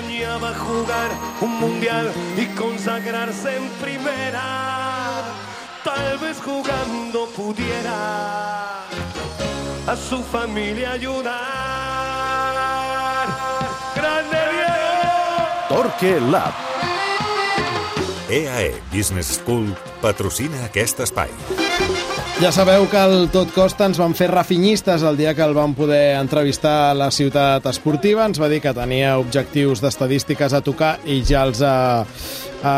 soñaba jugar un mundial y consagrarse en primera. Tal vez jugando pudiera a su familia ayudar. ¡Grande Diego! Torque Lab. EAE Business School patrocina aquest espai. Ja sabeu que al Tot Costa ens van fer rafinyistes el dia que el vam poder entrevistar a la ciutat esportiva. Ens va dir que tenia objectius d'estadístiques a tocar i ja els ha, ha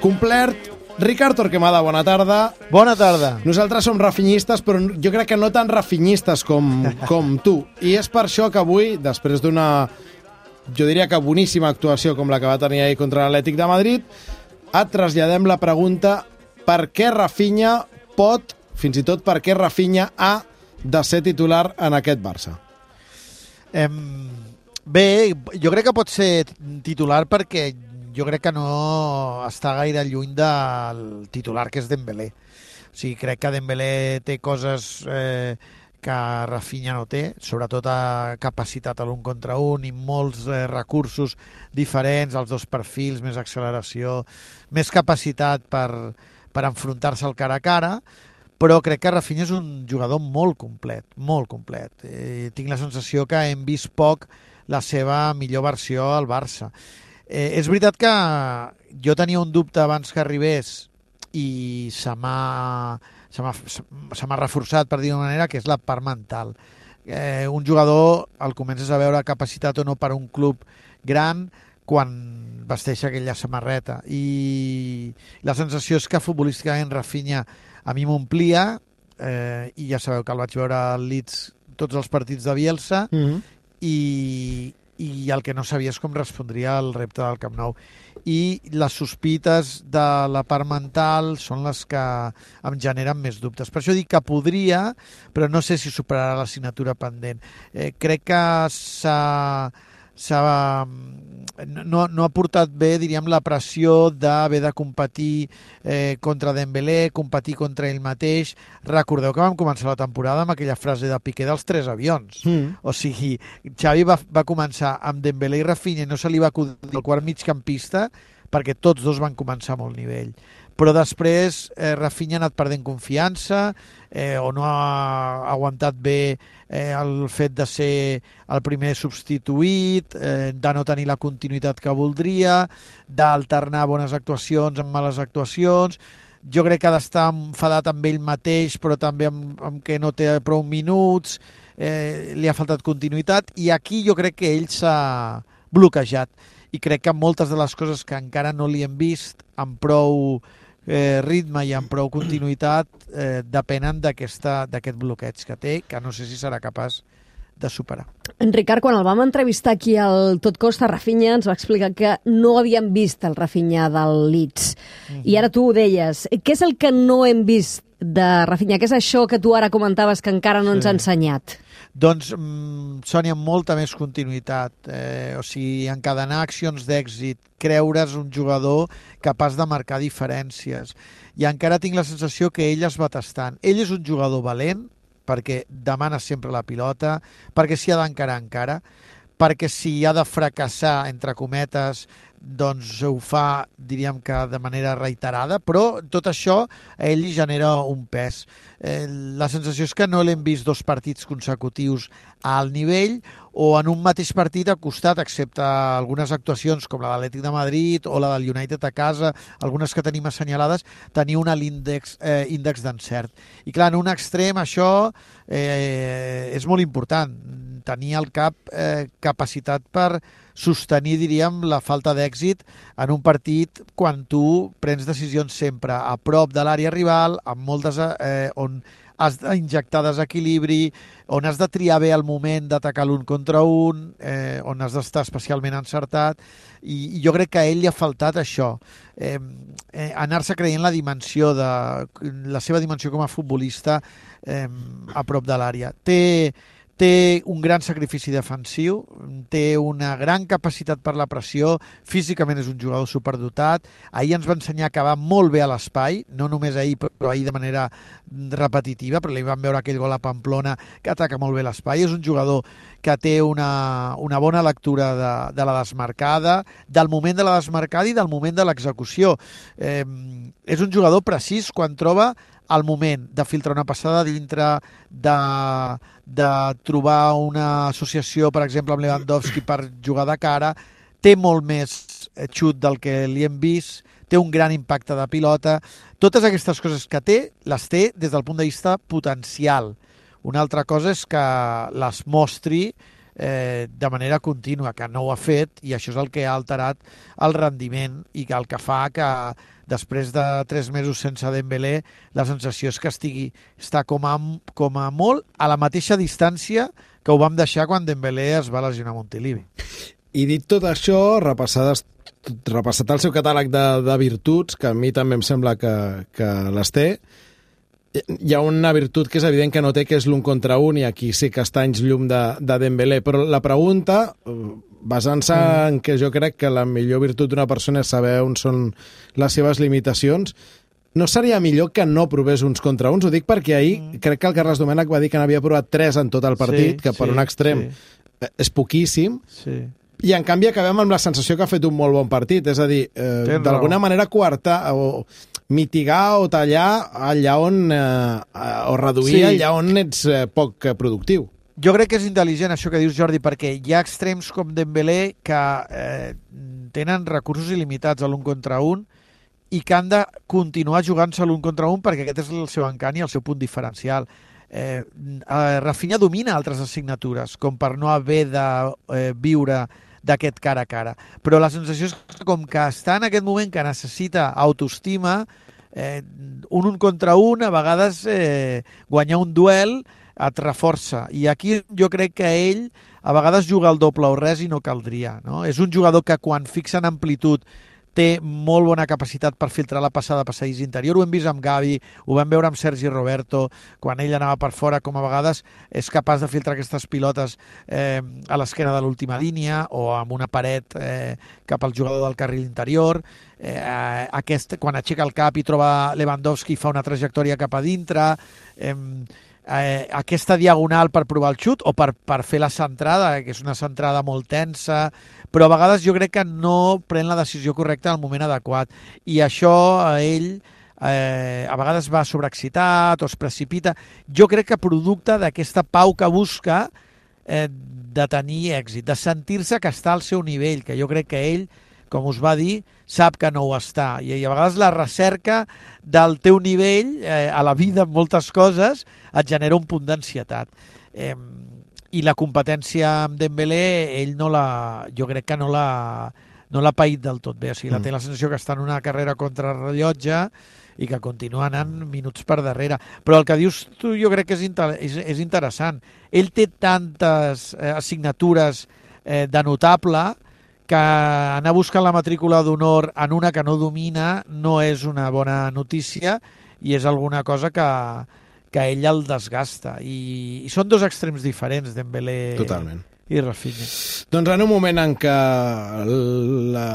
complert. Ricard Torquemada, bona tarda. Bona tarda. Nosaltres som rafinyistes, però jo crec que no tan rafinyistes com, com tu. I és per això que avui, després d'una, jo diria que boníssima actuació com la que va tenir ahir contra l'Atlètic de Madrid, et traslladem la pregunta per què Rafinha pot, fins i tot per què Rafinha ha de ser titular en aquest Barça. Em, bé, jo crec que pot ser titular perquè jo crec que no està gaire lluny del titular que és Dembélé. O sigui, crec que Dembélé té coses eh, que Rafinha no té, sobretot a capacitat a l'un contra un i molts eh, recursos diferents, els dos perfils, més acceleració, més capacitat per, per enfrontar-se al cara a cara, però crec que Rafinha és un jugador molt complet, molt complet. Eh, tinc la sensació que hem vist poc la seva millor versió al Barça. Eh, és veritat que jo tenia un dubte abans que arribés i se m'ha se m'ha reforçat, per dir-ho manera, que és la part mental. Eh, un jugador el comences a veure capacitat o no per un club gran quan vesteix aquella samarreta i la sensació és que futbolísticament Rafinha a mi m'omplia eh, i ja sabeu que el vaig veure al Leeds tots els partits de Bielsa Mm -hmm. i, i el que no sabia és com respondria al repte del Camp Nou. I les sospites de la part mental són les que em generen més dubtes. Per això dic que podria, però no sé si superarà l'assignatura pendent. Eh, crec que s'ha no, no ha portat bé, diríem, la pressió d'haver de competir eh, contra Dembélé, competir contra ell mateix. Recordeu que vam començar la temporada amb aquella frase de Piqué dels tres avions. Mm. O sigui, Xavi va, va començar amb Dembélé i Rafinha i no se li va acudir el quart migcampista perquè tots dos van començar a molt nivell. Però després eh, Rafinha ha anat perdent confiança eh, o no ha aguantat bé eh, el fet de ser el primer substituït, eh, de no tenir la continuïtat que voldria, d'alternar bones actuacions amb males actuacions, jo crec que ha d'estar enfadat amb ell mateix, però també amb, amb que no té prou minuts, eh, li ha faltat continuïtat, i aquí jo crec que ell s'ha bloquejat. I crec que moltes de les coses que encara no li hem vist amb prou eh, ritme i amb prou continuïtat eh, depenen d'aquest bloqueig que té, que no sé si serà capaç de superar. En Ricard, quan el vam entrevistar aquí al Tot Costa, Rafinha ens va explicar que no havíem vist el Rafinha del Leeds. I ara tu ho deies. Què és el que no hem vist de Rafinha? Què és això que tu ara comentaves que encara no ens Sí. ha ensenyat? Doncs, mm, Sònia, molta més continuïtat. Eh, o sigui, encadenar accions d'èxit, creure's un jugador capaç de marcar diferències. I encara tinc la sensació que ell es va tastant. Ell és un jugador valent, perquè demana sempre la pilota, perquè s'hi ha d'encarar encara, perquè si ha de fracassar, entre cometes, doncs ho fa, diríem que de manera reiterada, però tot això a ell li genera un pes. Eh, la sensació és que no l'hem vist dos partits consecutius a alt nivell o en un mateix partit al costat, excepte algunes actuacions com la de l'Atlètic de Madrid o la del United a casa, algunes que tenim assenyalades, tenir un índex, eh, índex d'encert. I clar, en un extrem això eh, és molt important, tenir al cap eh, capacitat per sostenir, diríem, la falta d'èxit en un partit quan tu prens decisions sempre a prop de l'àrea rival, amb moltes, eh, on has d'injectar desequilibri, on has de triar bé el moment d'atacar l'un contra un, eh, on has d'estar especialment encertat, i, i jo crec que a ell li ha faltat això, eh, eh, anar-se creient la dimensió de la seva dimensió com a futbolista eh, a prop de l'àrea. Té, té un gran sacrifici defensiu, té una gran capacitat per la pressió, físicament és un jugador superdotat, ahir ens va ensenyar que va molt bé a l'espai, no només ahir, però ahir de manera repetitiva, però li vam veure aquell gol a Pamplona que ataca molt bé l'espai, és un jugador que té una, una bona lectura de, de la desmarcada, del moment de la desmarcada i del moment de l'execució. Eh, és un jugador precís quan troba el moment de filtrar una passada dintre, de, de trobar una associació, per exemple, amb Lewandowski per jugar de cara, té molt més eh, xut del que li hem vist, té un gran impacte de pilota. Totes aquestes coses que té, les té des del punt de vista potencial. Una altra cosa és que les mostri eh, de manera contínua, que no ho ha fet i això és el que ha alterat el rendiment i que el que fa que després de tres mesos sense Dembélé, la sensació és que estigui, està com a, com a molt a la mateixa distància que ho vam deixar quan Dembélé es va lesionar a Montilivi. I dit tot això, repassades, repassat el seu catàleg de, de virtuts, que a mi també em sembla que, que les té, hi ha una virtut que és evident que no té, que és l'un contra un, i aquí sí que està anys llum de, de Dembélé. Però la pregunta, basant-se mm. en que jo crec que la millor virtut d'una persona és saber on són les seves limitacions, no seria millor que no provés uns contra uns? Ho dic perquè ahir mm. crec que el Carles Domènech va dir que n'havia provat tres en tot el partit, sí, que per sí, un extrem sí. és poquíssim, sí. i en canvi acabem amb la sensació que ha fet un molt bon partit, és a dir, eh, d'alguna manera quartar o mitigar o tallar allà on, eh, o reduir sí. allà on ets eh, poc productiu. Jo crec que és intel·ligent això que dius, Jordi, perquè hi ha extrems com Dembélé que eh, tenen recursos il·limitats a l'un contra un i que han de continuar jugant-se l'un contra un perquè aquest és el seu encant i el seu punt diferencial. Eh, eh, Rafinha domina altres assignatures, com per no haver de eh, viure d'aquest cara a cara. Però la sensació és que com que està en aquest moment que necessita autoestima, eh, un un contra un, a vegades eh, guanyar un duel et reforça. I aquí jo crec que ell a vegades juga el doble o res i no caldria. No? És un jugador que quan fixa en amplitud té molt bona capacitat per filtrar la passada passadís interior. Ho hem vist amb Gavi, ho vam veure amb Sergi Roberto, quan ell anava per fora, com a vegades és capaç de filtrar aquestes pilotes eh, a l'esquena de l'última línia o amb una paret eh, cap al jugador del carril interior. Eh, aquest, quan aixeca el cap i troba Lewandowski fa una trajectòria cap a dintre. Eh, eh, aquesta diagonal per provar el xut o per, per fer la centrada, que és una centrada molt tensa, però a vegades jo crec que no pren la decisió correcta en el moment adequat. I això a ell eh, a vegades va sobreexcitat o es precipita. Jo crec que producte d'aquesta pau que busca eh, de tenir èxit, de sentir-se que està al seu nivell, que jo crec que ell com us va dir, sap que no ho està. I, i a vegades la recerca del teu nivell eh, a la vida en moltes coses et genera un punt d'ansietat. Eh, I la competència amb Dembélé, ell no la, jo crec que no l'ha no l'ha paït del tot bé. O sigui, mm. la té la sensació que està en una carrera contra rellotge i que continua anant minuts per darrere. Però el que dius tu jo crec que és, inter és, és interessant. Ell té tantes eh, assignatures eh, de notable que anar buscant la matrícula d'honor en una que no domina no és una bona notícia i és alguna cosa que, que ell el desgasta. I, i són dos extrems diferents, Dembélé Totalment. i Rafinha. Doncs en un moment en què la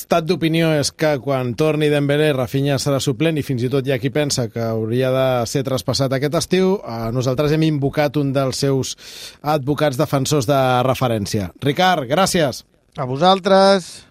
estat d'opinió és que quan torni Dembélé Rafinha serà suplent i fins i tot hi ha qui pensa que hauria de ser traspassat aquest estiu, eh, nosaltres hem invocat un dels seus advocats defensors de referència. Ricard, gràcies. A vosaltres.